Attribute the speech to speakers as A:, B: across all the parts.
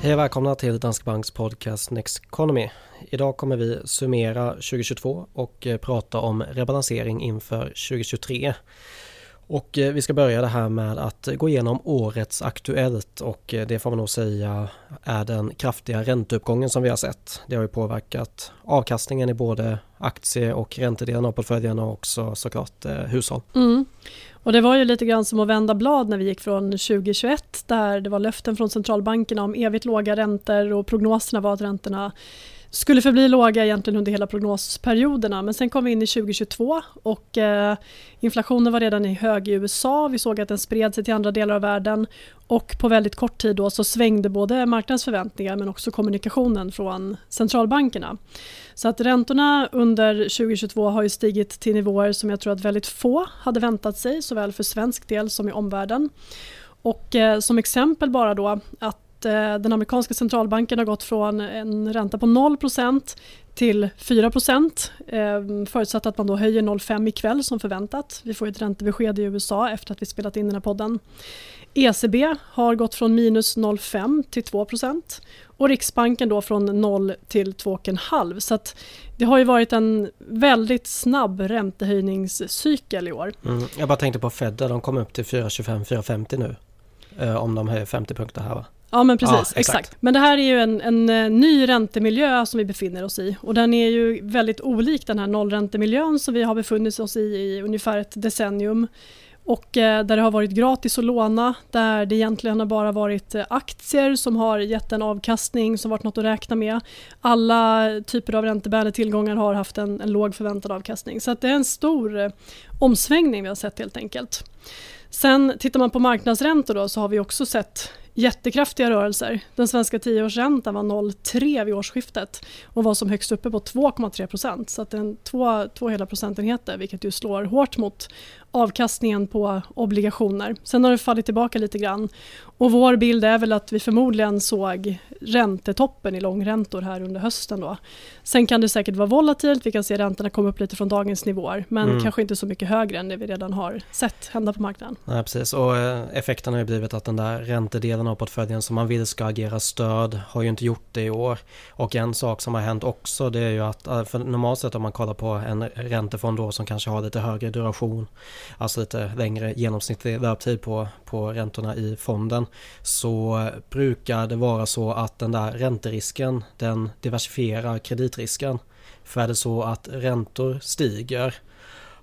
A: Hej och välkomna till Danske Banks podcast Next Economy. Idag kommer vi summera 2022 och eh, prata om rebalansering inför 2023. Och eh, vi ska börja det här med att gå igenom årets Aktuellt och eh, det får man nog säga är den kraftiga ränteuppgången som vi har sett. Det har ju påverkat avkastningen i både aktie och räntedelen av portföljen och också såklart eh, hushåll.
B: Mm. Och det var ju lite grann som att vända blad när vi gick från 2021 där det var löften från centralbankerna om evigt låga räntor och prognoserna var att räntorna skulle förbli låga egentligen under hela prognosperioderna. Men sen kom vi in i 2022 och eh, inflationen var redan i hög i USA. Vi såg att den spred sig till andra delar av världen och på väldigt kort tid då så svängde både marknadens förväntningar men också kommunikationen från centralbankerna. Så att räntorna under 2022 har ju stigit till nivåer som jag tror att väldigt få hade väntat sig såväl för svensk del som i omvärlden. Och eh, som exempel bara då att Eh, den amerikanska centralbanken har gått från en ränta på 0% till 4 eh, förutsatt att man då höjer 0,5 ikväll som förväntat. Vi får ett räntebesked i USA efter att vi spelat in den här podden. ECB har gått från minus 0,5 till 2% och Riksbanken då från 0 till 2,5 så att det har ju varit en väldigt snabb räntehöjningscykel i år.
A: Mm, jag bara tänkte på Fed, de kom upp till 4,25-4,50 nu eh, om de höjer 50 punkter här va?
B: Ja men precis, ja, exakt. exakt. Men det här är ju en, en, eh, ny räntemiljö som vi befinner oss i och den är ju väldigt olik den här nollräntemiljön som vi har befunnit oss i i ungefär ett decennium och eh, där det har varit gratis att låna, där det egentligen har bara varit eh, aktier som har gett en avkastning som varit något att räkna med. Alla typer av räntebärande tillgångar har haft en, en låg förväntad avkastning så det är en stor omsvängning vi har sett helt enkelt. Sen tittar man på marknadsräntor då så har vi också sett jättekraftiga rörelser. Den svenska tioårsräntan var 0,3 vid årsskiftet och var som högst uppe på 2,3 procent. Så att en, två, två hela procentenheter vilket ju slår hårt mot avkastningen på obligationer. Sen har det fallit tillbaka lite grann och vår bild är väl att vi förmodligen såg räntetoppen i långräntor här under hösten. Då. Sen kan det säkert vara volatilt, vi kan se räntorna komma upp lite från dagens nivåer men mm. kanske inte så mycket högre än det vi redan har sett hända på marknaden.
A: Nej, precis och eh, effekten har ju blivit att den där räntedelen av portföljen som man vill ska agera stöd har ju inte gjort det i år. Och en sak som har hänt också det är ju att eh, för normalt sett om man kollar på en räntefond då som kanske har lite högre duration alltså lite längre genomsnittlig löptid på, på räntorna i fonden så brukar det vara så att den där ränterisken den diversifierar kreditrisken. För är det så att räntor stiger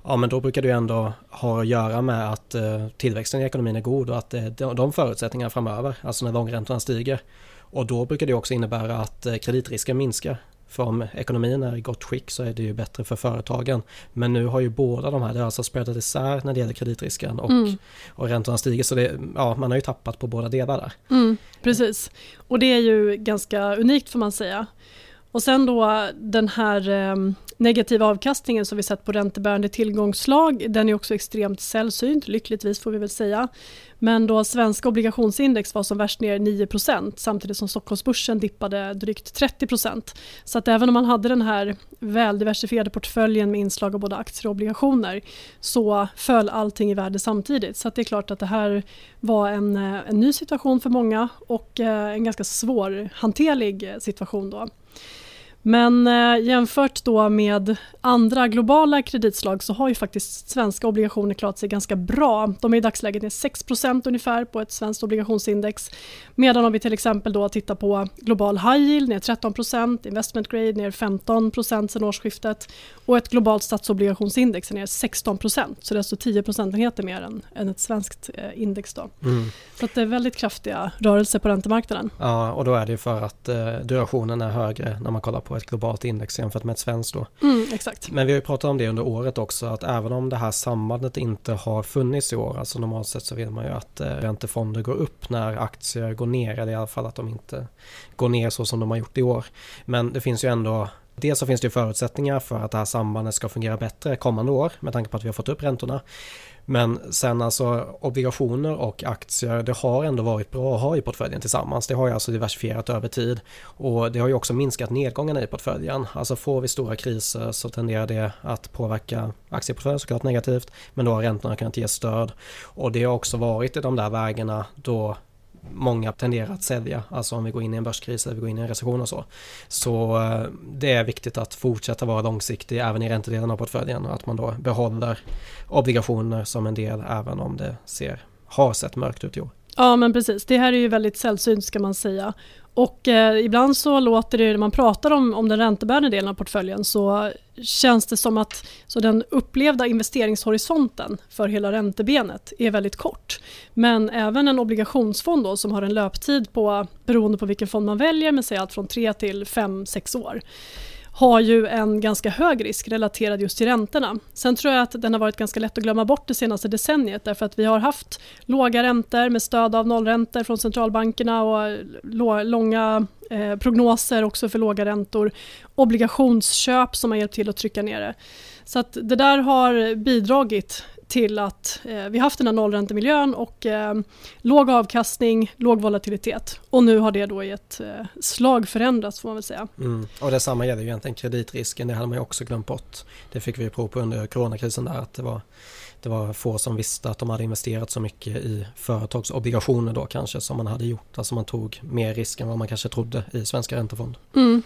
A: ja men då brukar ju ändå ha att göra med att eh, tillväxten i ekonomin är god och att eh, de förutsättningarna framöver, alltså när långräntorna stiger. Och då brukar det också innebära att eh, kreditrisken minskar. För om ekonomin är i gott skick så är det ju bättre för företagen. Men nu har ju båda de här, det har alltså spreadat isär när det gäller kreditrisken och, mm. och räntorna stiger. Så det, ja, man har ju tappat på båda delar där.
B: Mm, precis, och det är ju ganska unikt får man säga. Och sen då den här eh, negativa avkastningen som vi sett på räntebärande tillgångsslag den är också extremt sällsynt, lyckligtvis får vi väl säga. Men då svenska obligationsindex var som värst ner 9% samtidigt som Stockholmsbörsen dippade drygt 30% Så att även om man hade den här väldiversifierade portföljen med inslag av både aktier och obligationer så föll allting i värde samtidigt. Så det är klart att det här var en, eh, en ny situation för många och eh, en ganska svårhanterlig eh, situation då. Men eh, jämfört då med andra globala kreditslag så har ju faktiskt svenska obligationer klarat sig ganska bra. De är i dagsläget ner 6% ungefär på ett svenskt obligationsindex. Medan om vi till exempel då tittar på global high yield ner 13% investment grade ner 15 sedan årsskiftet och ett globalt statsobligationsindex är ner 16% så det är alltså 10 procentenheter mer än, än ett svenskt eh, index. Då. Mm. Så det är väldigt kraftiga rörelser på räntemarknaden.
A: Ja, och då är det för att eh, durationen är högre när man kollar på ett globalt index jämfört med ett svenskt då.
B: Mm, exakt.
A: Men vi har ju pratat om det under året också att även om det här sambandet inte har funnits i år, alltså normalt sett så vill man ju att eh, räntefonder går upp när aktier går ner, eller i alla fall att de inte går ner så som de har gjort i år. Men det finns ju ändå Dels så finns det förutsättningar för att det här sambandet ska fungera bättre kommande år med tanke på att vi har fått upp räntorna. Men sen alltså obligationer och aktier, det har ändå varit bra att ha i portföljen tillsammans. Det har ju alltså diversifierat över tid och det har ju också minskat nedgångarna i portföljen. Alltså får vi stora kriser så tenderar det att påverka aktieportföljen såklart negativt, men då har räntorna kunnat ge stöd och det har också varit i de där vägarna då många tenderar att sälja, alltså om vi går in i en börskris eller vi går in i en recession och så. Så eh, det är viktigt att fortsätta vara långsiktig även i räntedelen av portföljen och att man då behåller obligationer som en del även om det ser, har sett mörkt ut i år.
B: Ja men precis, det här är ju väldigt sällsynt ska man säga. Och eh, ibland så låter det, när man pratar om, om den räntebärande delen av portföljen så känns det som att så den upplevda investeringshorisonten för hela räntebenet är väldigt kort. Men även en obligationsfond då, som har en löptid på, beroende på vilken fond man väljer, men säg allt från 3 till 5-6 år har ju en ganska hög risk relaterad just till räntorna. Sen tror jag att den har varit ganska lätt att glömma bort det senaste decenniet därför att vi har haft låga räntor med stöd av nollräntor från centralbankerna och långa eh, prognoser också för låga räntor. Obligationsköp som har hjälpt till att trycka ner det. Så att det där har bidragit till att eh, vi haft den här nollräntemiljön och eh, låg avkastning, låg volatilitet. Och nu har det då i ett eh, slag förändrats får man väl säga.
A: Mm. Och detsamma gäller ju egentligen kreditrisken, det hade man ju också glömt bort. Det fick vi prov på under coronakrisen där att det var det var få som visste att de hade investerat så mycket i företagsobligationer då kanske som man hade gjort. Alltså man tog mer risk än vad man kanske trodde i svenska räntefonder.
B: Mm.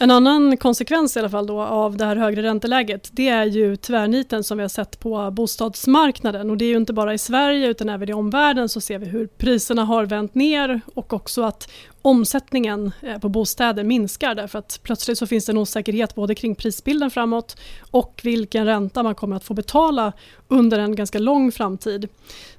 B: En annan konsekvens i alla fall då av det här högre ränteläget det är ju tvärniten som vi har sett på bostadsmarknaden. Och det är ju inte bara i Sverige utan även i omvärlden så ser vi hur priserna har vänt ner och också att omsättningen eh, på bostäder minskar därför att plötsligt så finns det en osäkerhet både kring prisbilden framåt och vilken ränta man kommer att få betala under en ganska lång framtid.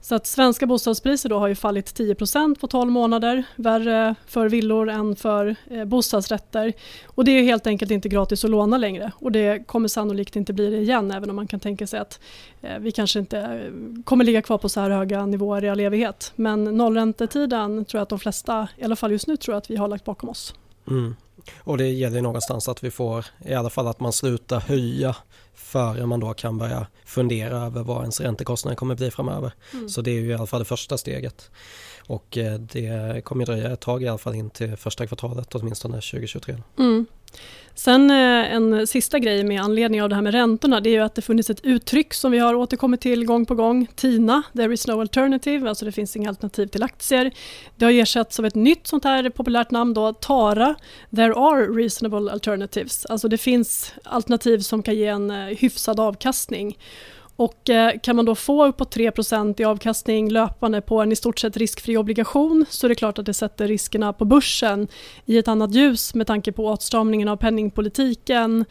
B: Så att svenska bostadspriser då har ju fallit 10% på 12 månader, värre för villor än för eh, bostadsrätter. Och det är helt enkelt inte gratis att låna längre och det kommer sannolikt inte bli det igen även om man kan tänka sig att eh, vi kanske inte kommer ligga kvar på så här höga nivåer i all evighet. Men nollräntetiden tror jag att de flesta, i alla fall just nu, tror jag att vi har lagt bakom oss.
A: Mm. Och det gäller någonstans att vi får i alla fall att man slutar höja före man då kan börja fundera över vad ens räntekostnader kommer bli framöver. Mm. Så det är ju i alla fall det första steget. Och eh, det kommer dröja ett tag i alla fall in till första kvartalet åtminstone 2023.
B: Mm. Sen eh, en sista grej med anledning av det här med räntorna det är ju att det funnits ett uttryck som vi har återkommit till gång på gång. TINA, there is no alternative, alltså det finns inga alternativ till aktier. Det har ersatts av ett nytt sånt här populärt namn då, TARA, there are reasonable alternatives. Alltså det finns alternativ som kan ge en eh, hyfsad avkastning. Och eh, kan man då få uppåt 3% i avkastning löpande på en i stort sett riskfri obligation så är det klart att det sätter riskerna på börsen i ett annat ljus med tanke på åtstramningen av penningpolitiken,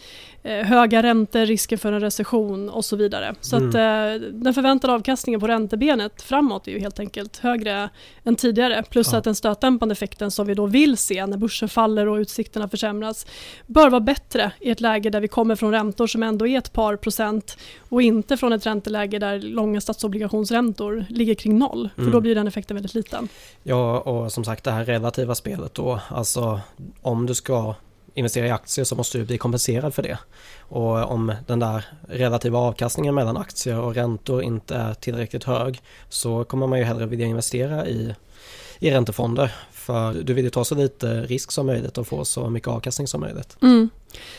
B: höga räntor, risken för en recession och så vidare. Så mm. att eh, den förväntade avkastningen på räntebenet framåt är ju helt enkelt högre än tidigare. Plus ja. att den stötdämpande effekten som vi då vill se när börsen faller och utsikterna försämras bör vara bättre i ett läge där vi kommer från räntor som ändå är ett par procent och inte från ett ränteläge där långa statsobligationsräntor ligger kring noll. För mm. då blir den effekten väldigt liten.
A: Ja, och som sagt det här relativa spelet då. Alltså om du ska investera i aktier så måste du bli kompenserad för det. Och om den där relativa avkastningen mellan aktier och räntor inte är tillräckligt hög så kommer man ju hellre vilja investera i, i räntefonder. För du vill ju ta så lite risk som möjligt och få så mycket avkastning som möjligt.
B: Mm.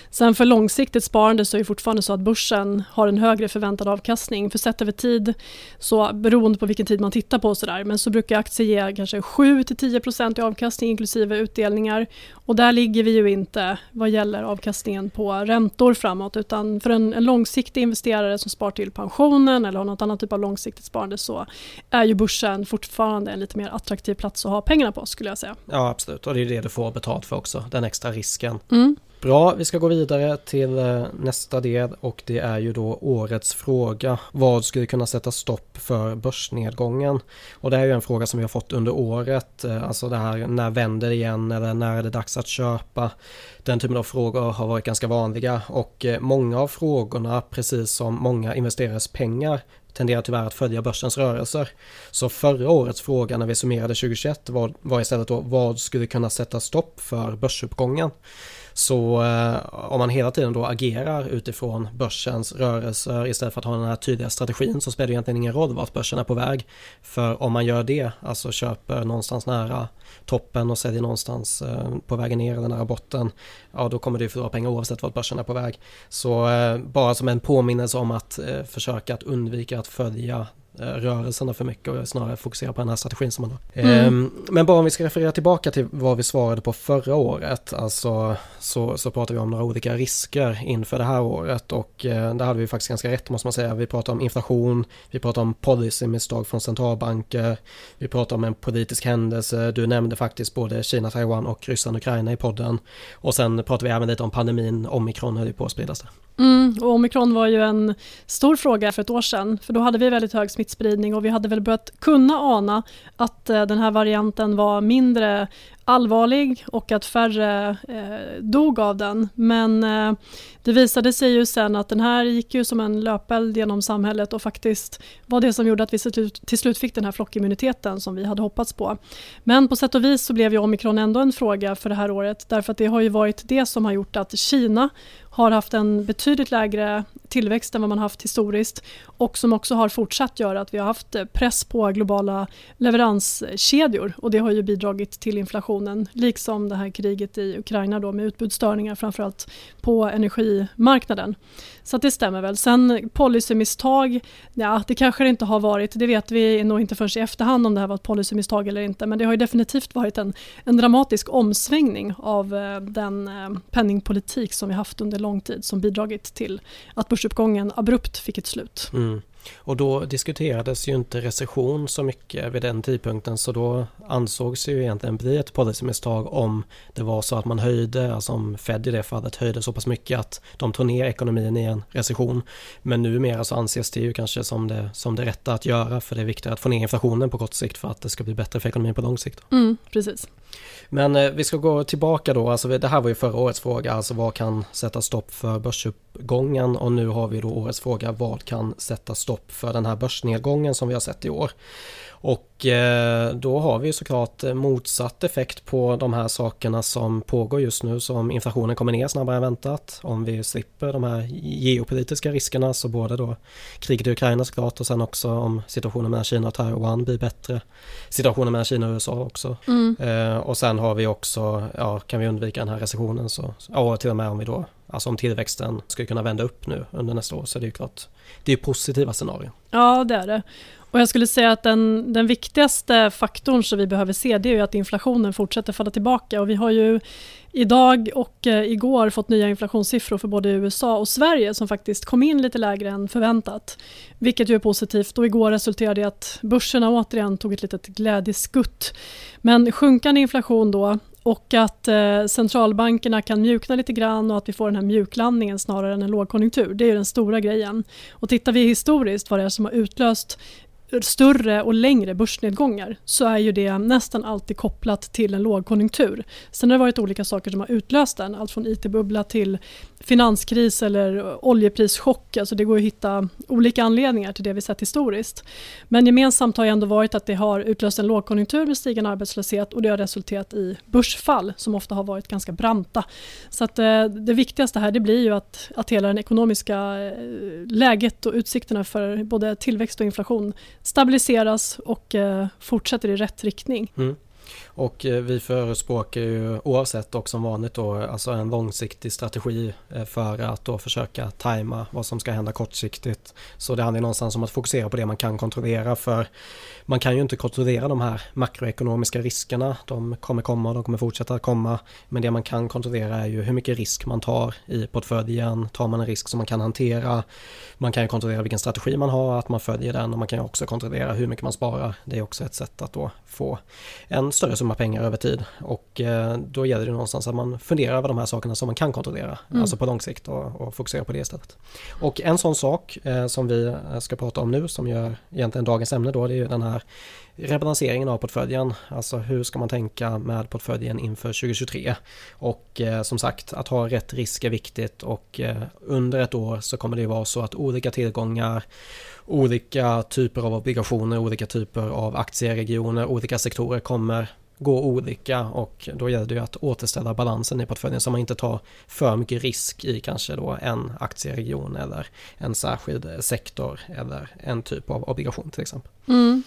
B: Sen för långsiktigt sparande så är det fortfarande så att börsen har en högre förväntad avkastning. För sett över tid, så beroende på vilken tid man tittar på, så där, men så brukar aktier ge kanske 7-10% i avkastning inklusive utdelningar. Och där ligger vi ju inte vad gäller avkastningen på räntor framåt utan för en, en långsiktig investerare som spar till pensionen eller har något annat typ av långsiktigt sparande så är ju börsen fortfarande en lite mer attraktiv plats att ha pengarna på skulle jag säga.
A: Ja absolut och det är det du får betalt för också, den extra risken.
B: Mm.
A: Bra, vi ska gå vidare till eh, nästa del och det är ju då årets fråga. Vad skulle kunna sätta stopp för börsnedgången? Och det är ju en fråga som vi har fått under året. Eh, alltså det här när vänder det igen eller när är det dags att köpa? Den typen av frågor har varit ganska vanliga och eh, många av frågorna, precis som många investerares pengar, tenderar tyvärr att följa börsens rörelser. Så förra årets fråga när vi summerade 2021 var, var istället då vad skulle kunna sätta stopp för börsuppgången? Så eh, om man hela tiden då agerar utifrån börsens rörelser istället för att ha den här tydliga strategin så spelar det egentligen ingen roll vart börsen är på väg. För om man gör det, alltså köper någonstans nära toppen och säljer någonstans eh, på vägen ner eller nära botten, ja då kommer du förlora pengar oavsett vart börsen är på väg. Så eh, bara som en påminnelse om att eh, försöka att undvika att följa rörelserna för mycket och snarare fokusera på den här strategin som man har.
B: Mm.
A: Ehm, men bara om vi ska referera tillbaka till vad vi svarade på förra året, alltså så, så pratar vi om några olika risker inför det här året och eh, där hade vi faktiskt ganska rätt måste man säga. Vi pratar om inflation, vi pratar om policymisstag från centralbanker, vi pratar om en politisk händelse, du nämnde faktiskt både Kina, Taiwan och Ryssland, Ukraina i podden och sen pratar vi även lite om pandemin, omikron höll ju på att spridas där.
B: Mm, och omikron var ju en stor fråga för ett år sedan, för då hade vi väldigt hög smittspridning och vi hade väl börjat kunna ana att eh, den här varianten var mindre allvarlig och att färre eh, dog av den. Men eh, det visade sig ju sen att den här gick ju som en löpeld genom samhället och faktiskt var det som gjorde att vi till slut fick den här flockimmuniteten som vi hade hoppats på. Men på sätt och vis så blev ju omikron ändå en fråga för det här året därför att det har ju varit det som har gjort att Kina har haft en betydligt lägre tillväxt än vad man haft historiskt och som också har fortsatt göra att vi har haft eh, press på globala leveranskedjor och det har ju bidragit till inflationen liksom det här kriget i Ukraina då med utbudsstörningar framförallt på energimarknaden. Så det stämmer väl. Sen policymisstag, ja det kanske det inte har varit, det vet vi nog inte förrän i efterhand om det här var ett policymisstag eller inte men det har ju definitivt varit en, en dramatisk omsvängning av eh, den eh, penningpolitik som vi haft under lång tid som bidragit till att börsuppgången abrupt fick ett slut.
A: Mm. Och då diskuterades ju inte recession så mycket vid den tidpunkten så då ansågs ju egentligen bli ett policymisstag om det var så att man höjde, alltså om Fed i det fallet höjde så pass mycket att de tog ner ekonomin i en recession. Men numera så anses det ju kanske som det, som det rätta att göra för det är viktigt att få ner inflationen på kort sikt för att det ska bli bättre för ekonomin på lång sikt.
B: Mm, precis.
A: Men eh, vi ska gå tillbaka då, alltså det här var ju förra årets fråga, alltså vad kan sätta stopp för börsuppgången? Och nu har vi då årets fråga, vad kan sätta stopp för den här börsnedgången som vi har sett i år? Och eh, då har vi såklart motsatt effekt på de här sakerna som pågår just nu som inflationen kommer ner snabbare än väntat. Om vi slipper de här geopolitiska riskerna så både då kriget i Ukraina såklart och sen också om situationen mellan Kina och Taiwan blir bättre. Situationen mellan Kina och USA också. Mm. Eh, och sen har vi också, ja kan vi undvika den här recessionen så, ja till och med om vi då Alltså om tillväxten skulle kunna vända upp nu under nästa år så är det ju klart Det är positiva scenarier.
B: Ja det är det. Och jag skulle säga att den, den viktigaste faktorn som vi behöver se det är ju att inflationen fortsätter falla tillbaka och vi har ju idag och eh, igår fått nya inflationssiffror för både USA och Sverige som faktiskt kom in lite lägre än förväntat. Vilket ju är positivt och igår resulterade i att börserna återigen tog ett litet glädjeskutt. Men sjunkande inflation då och att eh, centralbankerna kan mjukna lite grann och att vi får den här mjuklandningen snarare än en lågkonjunktur. Det är den stora grejen. Och tittar vi historiskt vad det är som har utlöst större och längre börsnedgångar så är ju det nästan alltid kopplat till en lågkonjunktur. Sen har det varit olika saker som har utlöst den, allt från IT-bubbla till finanskris eller oljeprischock. Alltså det går att hitta olika anledningar till det vi sett historiskt. Men gemensamt har ändå varit att det har utlöst en lågkonjunktur med stigande arbetslöshet och det har resulterat i börsfall som ofta har varit ganska branta. Så att eh, det viktigaste här det blir ju att, att hela det ekonomiska eh, läget och utsikterna för både tillväxt och inflation stabiliseras och eh, fortsätter i rätt riktning.
A: Mm. Och eh, vi förespråkar ju oavsett och som vanligt då alltså en långsiktig strategi eh, för att då försöka tajma vad som ska hända kortsiktigt. Så det handlar någonstans om att fokusera på det man kan kontrollera för man kan ju inte kontrollera de här makroekonomiska riskerna. De kommer komma och de kommer fortsätta komma. Men det man kan kontrollera är ju hur mycket risk man tar i portföljen. Tar man en risk som man kan hantera. Man kan ju kontrollera vilken strategi man har, att man följer den och man kan ju också kontrollera hur mycket man sparar. Det är också ett sätt att då få en större summa pengar över tid. Och eh, då gäller det någonstans att man funderar över de här sakerna som man kan kontrollera. Mm. Alltså på lång sikt och, och fokusera på det istället. Och en sån sak eh, som vi ska prata om nu som gör egentligen dagens ämne då det är ju den här rebalanseringen av portföljen. Alltså hur ska man tänka med portföljen inför 2023? Och eh, som sagt, att ha rätt risk är viktigt och eh, under ett år så kommer det vara så att olika tillgångar, olika typer av obligationer, olika typer av aktieregioner, olika sektorer kommer gå olika och då gäller det ju att återställa balansen i portföljen så man inte tar för mycket risk i kanske då en aktieregion eller en särskild sektor eller en typ av obligation till exempel.
B: Mm.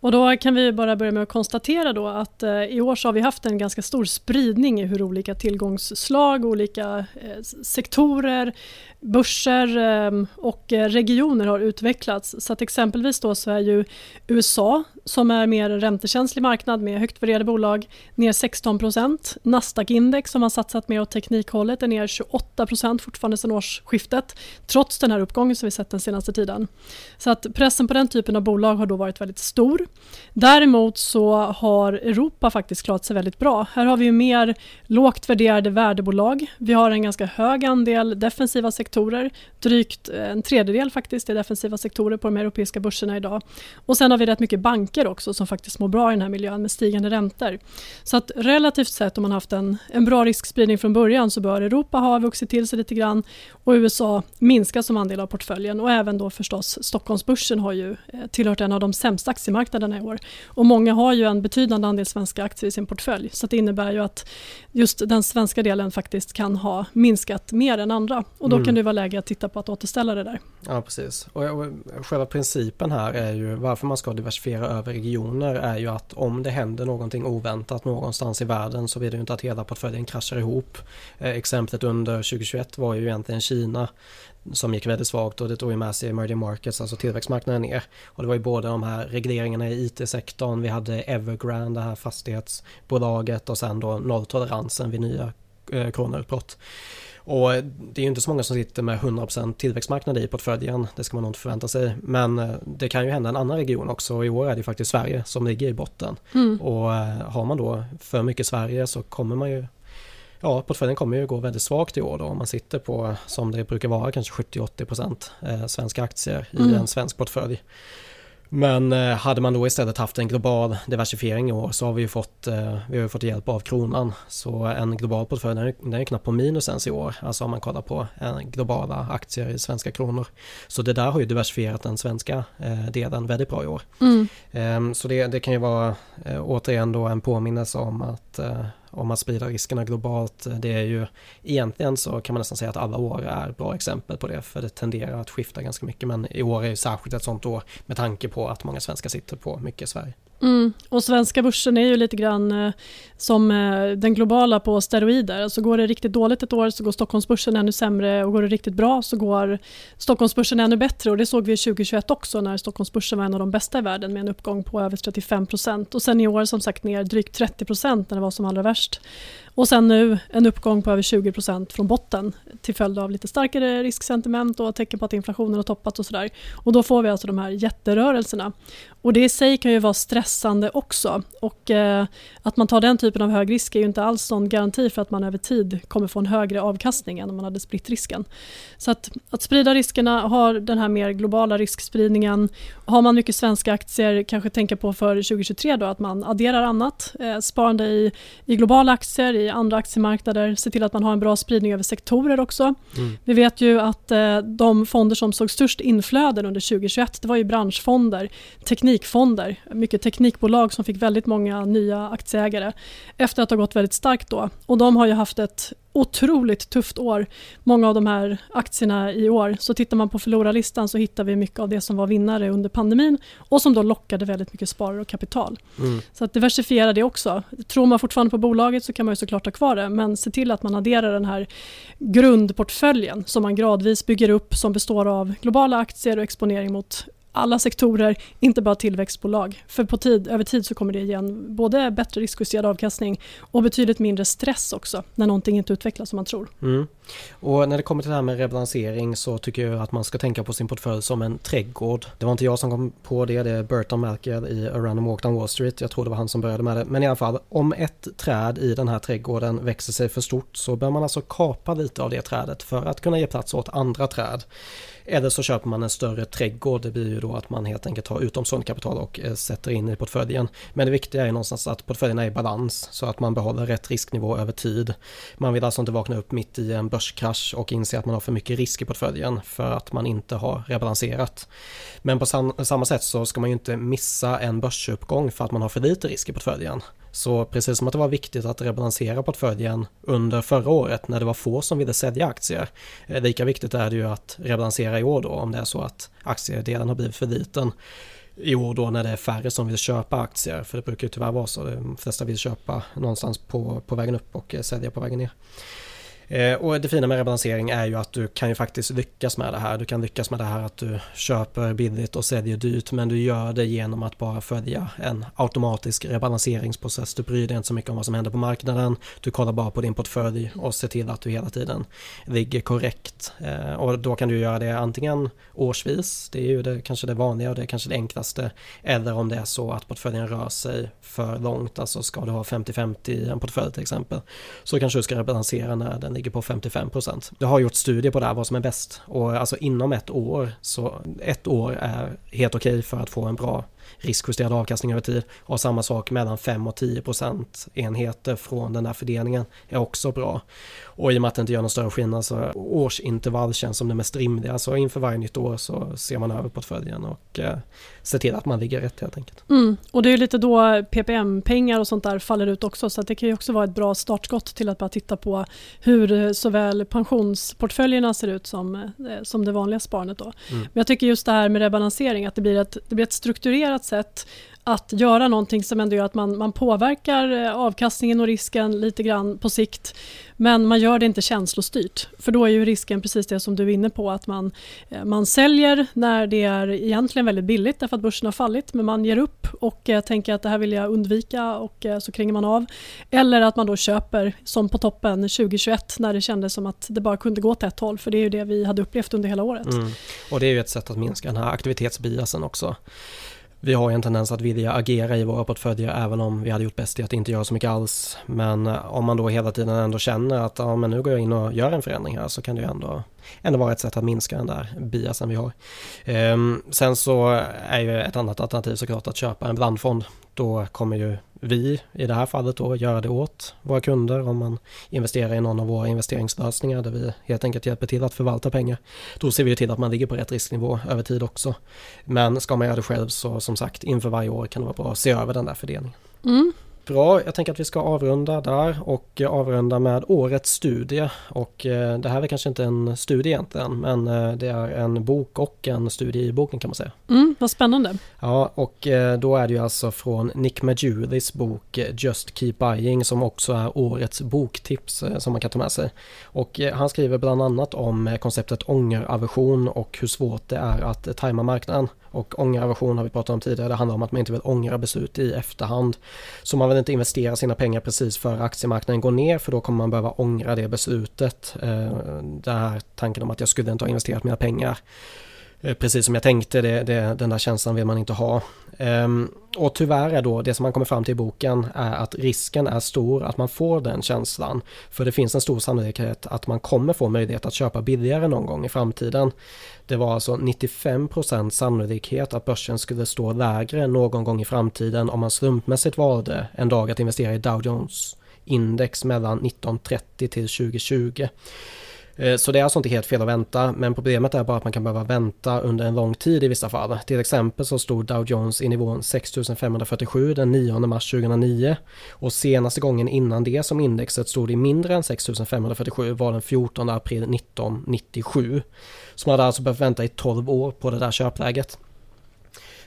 B: Och då kan vi bara börja med att konstatera då att eh, i år så har vi haft en ganska stor spridning i hur olika tillgångsslag, olika eh, sektorer, börser ehm, eh, och regioner har utvecklats. Så att exempelvis då så är ju USA som är mer räntekänslig marknad med högt värderade bolag ner 16% Nasdaq-index som har satsat mer åt teknikhållet är ner 28% fortfarande sedan årsskiftet trots den här uppgången som vi sett den senaste tiden. Så att pressen på den typen av bolag har då varit väldigt stor. Däremot så har Europa faktiskt klarat sig väldigt bra. Här har vi mer lågt värderade värdebolag. Vi har en ganska hög andel defensiva sektorer. Drygt eh, en tredjedel faktiskt är defensiva sektorer på de europeiska börserna idag. Och sen har vi rätt mycket banker också som faktiskt mår bra i den här miljön med stigande räntor. Så att relativt sett om man haft en, en bra riskspridning från början så bör Europa ha vuxit till sig lite grann och USA minska som andel av portföljen och även då förstås Stockholmsbörsen har ju eh, tillhört en av de sämsta aktiemarknaderna i år och många har ju en betydande andel svenska aktier i sin portfölj så det innebär ju att just den svenska delen faktiskt kan ha minskat mer än andra och då mm. kan det vara läge att titta på att återställa det där.
A: Ja precis och, och själva principen här är ju varför man ska diversifiera över regioner är ju att om det händer någonting oväntat någonstans i världen så vill det ju inte att hela portföljen kraschar ihop. Eh, exemplet under 2021 var ju egentligen Kina som gick väldigt svagt och det tog ju med sig emerging markets, alltså tillväxtmarknaden ner. Och det var ju både de här regleringarna i IT-sektorn, vi hade Evergrande, det här fastighetsbolaget och sen då nolltoleransen vid nya eh, coronautbrott. Och det är ju inte så många som sitter med 100% tillväxtmarknad i portföljen, det ska man nog inte förvänta sig. Men eh, det kan ju hända en annan region också och i år är det faktiskt Sverige som ligger i botten. Mm. Och eh, har man då för mycket Sverige så kommer man ju Ja, portföljen kommer ju gå väldigt svagt i år då om man sitter på, som det brukar vara, kanske 70-80% eh, svenska aktier i mm. en svensk portfölj. Men eh, hade man då istället haft en global diversifiering i år så har vi ju fått, eh, vi har fått hjälp av kronan. Så en global portfölj den är, den är knappt på minus ens i år. Alltså om man kollar på globala aktier i svenska kronor. Så det där har ju diversifierat den svenska delen väldigt bra i år. Mm. Ehm, så det, det kan ju vara återigen då en påminnelse om att om man sprider riskerna globalt. Eh, det är ju egentligen så kan man nästan säga att alla år är bra exempel på det för det tenderar att skifta ganska mycket men i år är ju särskilt ett sånt år med tanke på att många svenskar sitter på mycket i Sverige.
B: Mm. Och svenska börsen är ju lite grann eh, som eh, den globala på steroider. Alltså går det riktigt dåligt ett år så går Stockholmsbörsen ännu sämre och går det riktigt bra så går Stockholmsbörsen ännu bättre och det såg vi 2021 också när Stockholmsbörsen var en av de bästa i världen med en uppgång på över 35% och sen i år som sagt ner drygt 30 när det var som allra värst. Och sen nu en uppgång på över 20% från botten till följd av lite starkare risksentiment och tecken på att inflationen har toppat och sådär. Och då får vi alltså de här jätterörelserna. Och det i sig kan ju vara stressande också. Och eh, att man tar den typen av hög risk är ju inte alls någon garanti för att man över tid kommer få en högre avkastning än om man hade spritt risken. Så att, att sprida riskerna, ha den här mer globala riskspridningen. Har man mycket svenska aktier, kanske tänka på för 2023 då att man adderar annat. Eh, sparande i, i globala aktier, i andra aktiemarknader. Se till att man har en bra spridning över sektorer också. Mm. Vi vet ju att eh, de fonder som såg störst inflöden under 2021 det var ju branschfonder, teknikfonder, mycket teknikbolag som fick väldigt många nya aktieägare efter att ha gått väldigt starkt då. Och de har ju haft ett otroligt tufft år, många av de här aktierna i år. Så tittar man på förlorarlistan så hittar vi mycket av det som var vinnare under pandemin och som då lockade väldigt mycket sparare och kapital. Mm. Så att diversifiera det också. Tror man fortfarande på bolaget så kan man ju såklart ha kvar det men se till att man adderar den här grundportföljen som man gradvis bygger upp som består av globala aktier och exponering mot alla sektorer, inte bara tillväxtbolag. För på tid, över tid så kommer det ge en både bättre riskjusterad avkastning och betydligt mindre stress också när någonting inte utvecklas som man tror.
A: Mm. Och när det kommer till det här med rebalansering så tycker jag att man ska tänka på sin portfölj som en trädgård. Det var inte jag som kom på det, det är Burton Malkiel i A Random Walk Down Wall Street. Jag tror det var han som började med det. Men i alla fall, om ett träd i den här trädgården växer sig för stort så bör man alltså kapa lite av det trädet för att kunna ge plats åt andra träd. Eller så köper man en större trädgård. Det blir ju då att man helt enkelt tar utomstående kapital och eh, sätter in i portföljen. Men det viktiga är någonstans att portföljen är i balans så att man behåller rätt risknivå över tid. Man vill alltså inte vakna upp mitt i en börskrasch och inse att man har för mycket risk i portföljen för att man inte har rebalanserat. Men på samma sätt så ska man ju inte missa en börsuppgång för att man har för lite risk i portföljen. Så precis som att det var viktigt att rebalansera portföljen under förra året när det var få som ville sälja aktier. Eh, lika viktigt är det ju att rebalansera i år då om det är så att aktiedelen har blivit för liten. i år då när det är färre som vill köpa aktier. För det brukar ju tyvärr vara så. De flesta vill köpa någonstans på, på vägen upp och eh, sälja på vägen ner. Eh, och det fina med rebalansering är ju att du kan ju faktiskt lyckas med det här. Du kan lyckas med det här att du köper billigt och säljer dyrt men du gör det genom att bara följa en automatisk rebalanseringsprocess. Du bryr dig inte så mycket om vad som händer på marknaden. Du kollar bara på din portfölj och ser till att du hela tiden ligger korrekt. Eh, och då kan du göra det antingen årsvis, det är ju det, kanske det vanliga och det är kanske det enklaste. Eller om det är så att portföljen rör sig för långt, alltså ska du ha 50-50 i en portfölj till exempel. Så kanske du ska rebalansera när den ligger på 55 procent. Det har gjort studier på det här, vad som är bäst. Och alltså inom ett år, så ett år är helt okej okay för att få en bra riskjusterad avkastning över tid. Och samma sak mellan 5 och 10 procent enheter från den där fördelningen är också bra. Och i och med att det inte gör någon större skillnad så årsintervall känns som det mest rimliga. Så inför varje nytt år så ser man över portföljen och eh, ser till att man ligger rätt helt enkelt.
B: Mm. Och det är lite då PPM-pengar och sånt där faller ut också så det kan ju också vara ett bra startskott till att bara titta på hur såväl pensionsportföljerna ser ut som, eh, som det vanliga sparandet. Då. Mm. Men jag tycker just det här med rebalansering, att det blir ett, det blir ett strukturerat sätt att göra någonting som ändå gör att man, man påverkar eh, avkastningen och risken lite grann på sikt. Men man gör det inte känslostyrt. För då är ju risken precis det som du är inne på att man, eh, man säljer när det är egentligen väldigt billigt därför att börsen har fallit men man ger upp och eh, tänker att det här vill jag undvika och eh, så kränger man av. Eller att man då köper som på toppen 2021 när det kändes som att det bara kunde gå åt ett håll för det är ju det vi hade upplevt under hela året. Mm.
A: Och det är ju ett sätt att minska den här aktivitetsbiasen också vi har ju en tendens att vilja agera i våra portföljer även om vi hade gjort bäst i att inte göra så mycket alls. Men eh, om man då hela tiden ändå känner att ja, men nu går jag in och gör en förändring här så kan det ju ändå, ändå vara ett sätt att minska den där biasen vi har. Ehm, sen så är ju ett annat alternativ såklart att köpa en blandfond. Då kommer ju vi i det här fallet då göra det åt våra kunder om man investerar i någon av våra investeringslösningar där vi helt enkelt hjälper till att förvalta pengar. Då ser vi till att man ligger på rätt risknivå över tid också. Men ska man göra det själv så som sagt inför varje år kan det vara bra att se över den där fördelningen. Mm. Bra, jag tänker att vi ska avrunda där och avrunda med årets studie. Och eh, det här är kanske inte en studie egentligen men eh, det är en bok och en studie i boken kan man säga.
B: Mm, vad spännande.
A: Ja, och eh, då är det ju alltså från Nick Majulis bok Just Keep Buying som också är årets boktips som man kan ta med sig. Och han skriver bland annat om konceptet ångeraversion och hur svårt det är att tajma marknaden. Och ångeraversion har vi pratat om tidigare. Det handlar om att man inte vill ångra beslut i efterhand. Så man vill inte investera sina pengar precis före aktiemarknaden går ner för då kommer man behöva ångra det beslutet. Eh, den här tanken om att jag skulle inte ha investerat mina pengar Eh, precis som jag tänkte, det, det, den där känslan vill man inte ha. Um, och tyvärr är då det som man kommer fram till i boken är att risken är stor att man får den känslan. För det finns en stor sannolikhet att man kommer få möjlighet att köpa billigare någon gång i framtiden. Det var alltså 95% sannolikhet att börsen skulle stå lägre någon gång i framtiden om man slumpmässigt valde en dag att investera i Dow Jones index mellan 1930 till 2020. Eh, så det är alltså inte helt fel att vänta, men problemet är bara att man kan behöva vänta under en lång tid i vissa fall. Till exempel så stod Dow Jones i nivån 6547 den 9 mars 2009 och senaste gången innan det som indexet stod i mindre än 6547 var den 14 april 1997. Så man hade alltså behövt vänta i 12 år på det där köpläget.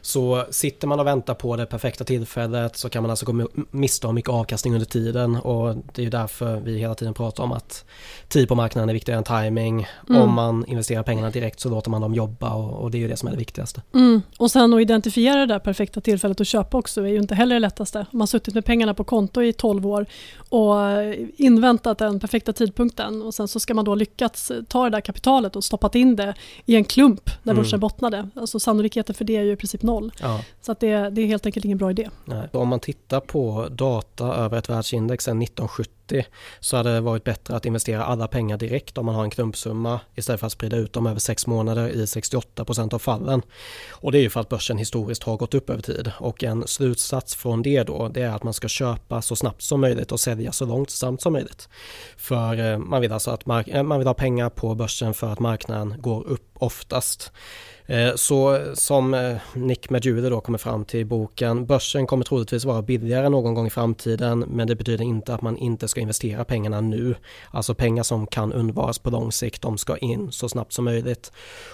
A: Så sitter man och väntar på det perfekta tillfället så kan man alltså gå miste om mycket avkastning under tiden och det är ju därför vi hela tiden pratar om att tid på marknaden är viktigare än timing. Mm. Om man investerar pengarna direkt så låter man dem jobba och, och det är ju det som är det viktigaste.
B: Mm. Och sen att identifiera det där perfekta tillfället att köpa också är ju inte heller det lättaste. Om man har suttit med pengarna på konto i 12 år och inväntat den perfekta tidpunkten och sen så ska man då lyckats ta det där kapitalet och stoppat in det i en klump när börsen mm. bottnade. Alltså sannolikheten för det är ju i princip noll. Ja. Så att det, det är helt enkelt ingen bra idé.
A: Nej. Om man tittar på data över ett världsindex sedan 1970 så hade det varit bättre att investera alla pengar direkt om man har en klumpsumma istället för att sprida ut dem över sex månader i 68% av fallen. Och det är ju för att börsen historiskt har gått upp över tid och en slutsats från det då det är att man ska köpa så snabbt som möjligt och sälja så långsamt som möjligt. För eh, man vill alltså att eh, man vill ha pengar på börsen för att marknaden går upp oftast. Eh, så som Nick Medjude då kommer fram till i boken, börsen kommer troligtvis vara billigare någon gång i framtiden men det betyder inte att man inte ska ska investera pengarna nu. Alltså pengar som kan undvaras på lång sikt, de ska in så snabbt som möjligt.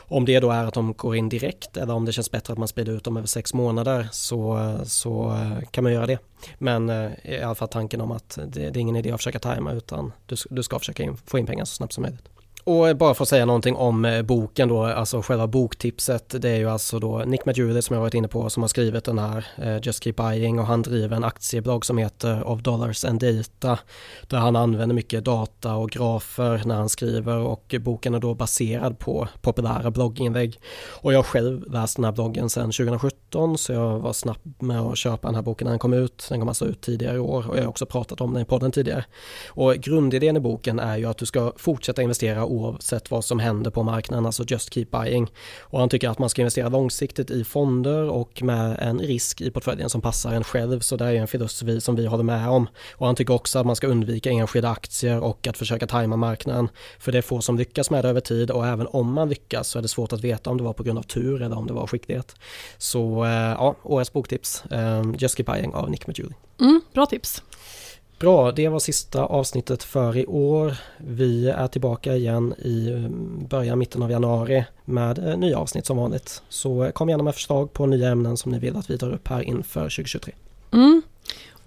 A: Om det då är att de går in direkt eller om det känns bättre att man sprider ut dem över sex månader så, så eh, kan man göra det. Men eh, i alla fall tanken om att det, det är ingen idé att försöka tajma utan du, du ska försöka in, få in pengar så snabbt som möjligt. Och bara för att säga någonting om eh, boken då, alltså själva boktipset, det är ju alltså då Nick Majuli som jag varit inne på som har skrivit den här eh, Just Keep Buying och han driver en aktieblogg som heter Of Dollars and Data där han använder mycket data och grafer när han skriver och boken är då baserad på populära blogginlägg. Och jag har själv läst den här bloggen sedan 2017 så jag var snabb med att köpa den här boken när den kom ut. Den kom alltså ut tidigare i år och jag har också pratat om den i podden tidigare. Och grundidén i boken är ju att du ska fortsätta investera oavsett vad som händer på marknaden, alltså just keep buying. Och han tycker att man ska investera långsiktigt i fonder och med en risk i portföljen som passar en själv, så det är en filosofi som vi håller med om. Och han tycker också att man ska undvika enskilda aktier och att försöka tajma marknaden, för det är få som lyckas med det över tid och även om man lyckas så är det svårt att veta om det var på grund av tur eller om det var skicklighet. Så eh, ja, årets boktips, eh, Just Keep Buying av Nick Majuli.
B: Mm, bra tips.
A: Bra, det var sista avsnittet för i år. Vi är tillbaka igen i eh, början, mitten av januari med eh, nya avsnitt som vanligt. Så kom gärna med förslag på nya ämnen som ni vill att vi tar upp här inför 2023.
B: Mm.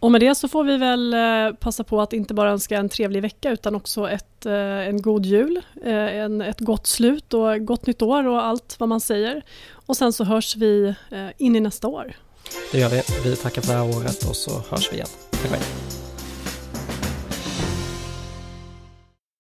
B: Och med det så får vi väl eh, passa på att inte bara önska en trevlig vecka utan också ett, en god jul, en, ett gott slut och gott nytt år och allt vad man säger. Och sen så hörs vi in i nästa år.
A: Det gör vi. Vi tackar för det här året och så hörs vi igen. Tack hej.